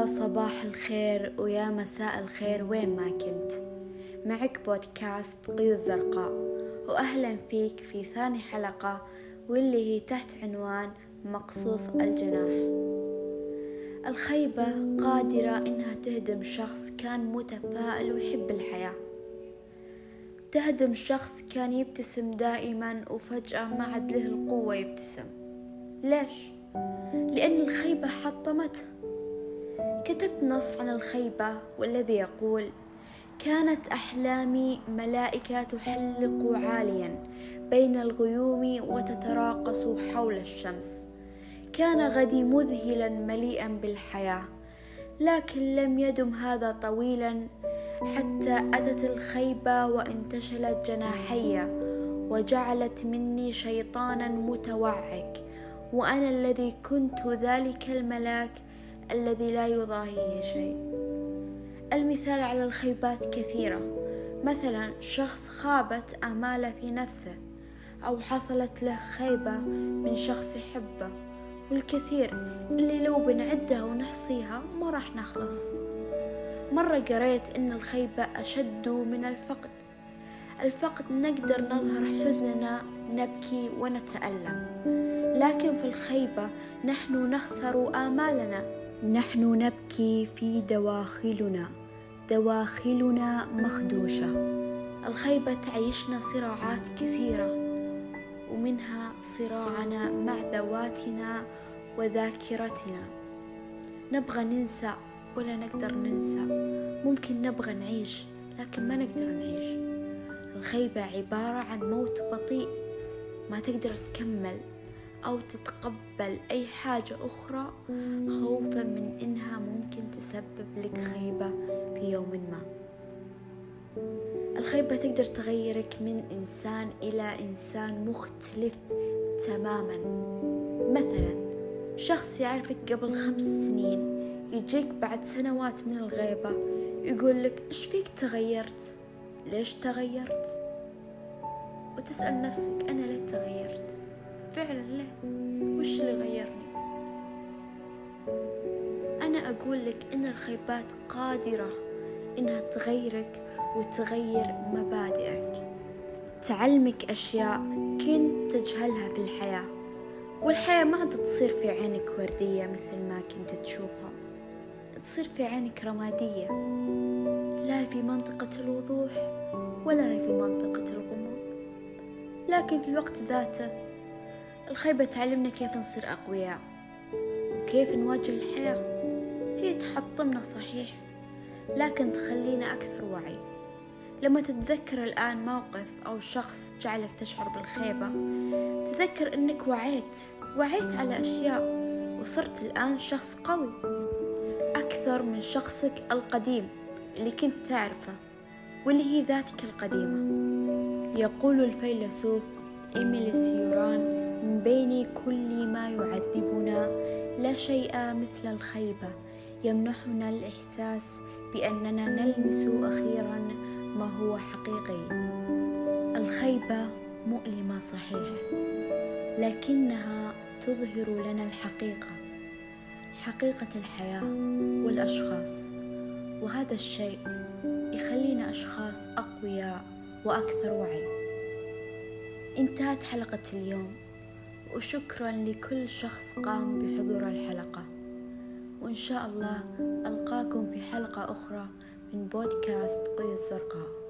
يا صباح الخير ويا مساء الخير. وين ما كنت معك بودكاست قيود زرقاء وأهلا فيك في ثاني حلقة واللي هي تحت عنوان مقصوص الجناح. الخيبة قادرة إنها تهدم شخص كان متفائل ويحب الحياة. تهدم شخص كان يبتسم دائما وفجأة ما عاد له القوة يبتسم. ليش؟ لأن الخيبة حطمته كتبت نص عن الخيبة والذي يقول كانت أحلامي ملائكة تحلق عاليا بين الغيوم وتتراقص حول الشمس. كان غدي مذهلا مليئا بالحياة لكن لم يدم هذا طويلا حتى أتت الخيبة وانتشلت جناحي وجعلت مني شيطانا متوعك وأنا الذي كنت ذلك الملاك الذي لا يضاهيه شيء. المثال على الخيبات كثيرة. مثلا شخص خابت آماله في نفسه أو حصلت له خيبة من شخص يحبه. والكثير اللي لو بنعدها ونحصيها ما راح نخلص. مرة قريت إن الخيبة أشد من الفقد. الفقد نقدر نظهر حزننا نبكي ونتألم. لكن في الخيبة نحن نخسر آمالنا. نحن نبكي في دواخلنا. دواخلنا مخدوشة. الخيبة تعيشنا صراعات كثيرة ومنها صراعنا مع ذواتنا وذاكرتنا. نبغى ننسى ولا نقدر ننسى. ممكن نبغى نعيش لكن ما نقدر نعيش. الخيبة عبارة عن موت بطيء ما تقدر تكمل. أو تتقبل أي حاجة أخرى خوفا من إنها ممكن تسبب لك خيبة في يوم ما. الخيبة تقدر تغيرك من إنسان إلى إنسان مختلف تماما. مثلا شخص يعرفك قبل خمس سنين يجيك بعد سنوات من الغيبة يقول لك إيش فيك تغيرت؟ ليش تغيرت؟ وتسأل نفسك أنا ليه تغيرت؟ فعلا وش اللي غيرني؟ أنا أقول لك إن الخيبات قادرة إنها تغيرك وتغير مبادئك. تعلمك أشياء كنت تجهلها في الحياة والحياة ما عاد تصير في عينك وردية مثل ما كنت تشوفها. تصير في عينك رمادية لا في منطقة الوضوح ولا في منطقة الغموض. لكن في الوقت ذاته الخيبة تعلمنا كيف نصير أقوياء وكيف نواجه الحياة. هي تحطمنا صحيح لكن تخلينا أكثر وعي. لما تتذكر الآن موقف أو شخص جعلك تشعر بالخيبة تذكر أنك وعيت وعيت على أشياء وصرت الآن شخص قوي. أكثر من شخصك القديم اللي كنت تعرفه واللي هي ذاتك القديمة. يقول الفيلسوف إيميل سيوران من بين كل ما يعذبنا لا شيء مثل الخيبة. يمنحنا الإحساس بأننا نلمس أخيرا ما هو حقيقي. الخيبة مؤلمة صحيح لكنها تظهر لنا الحقيقة حقيقة الحياة والأشخاص. وهذا الشيء يخلينا أشخاص أقوياء وأكثر وعي. انتهت حلقة اليوم. وشكرا لكل شخص قام بحضور الحلقة. وإن شاء الله ألقاكم في حلقة أخرى من بودكاست قيود زرقاء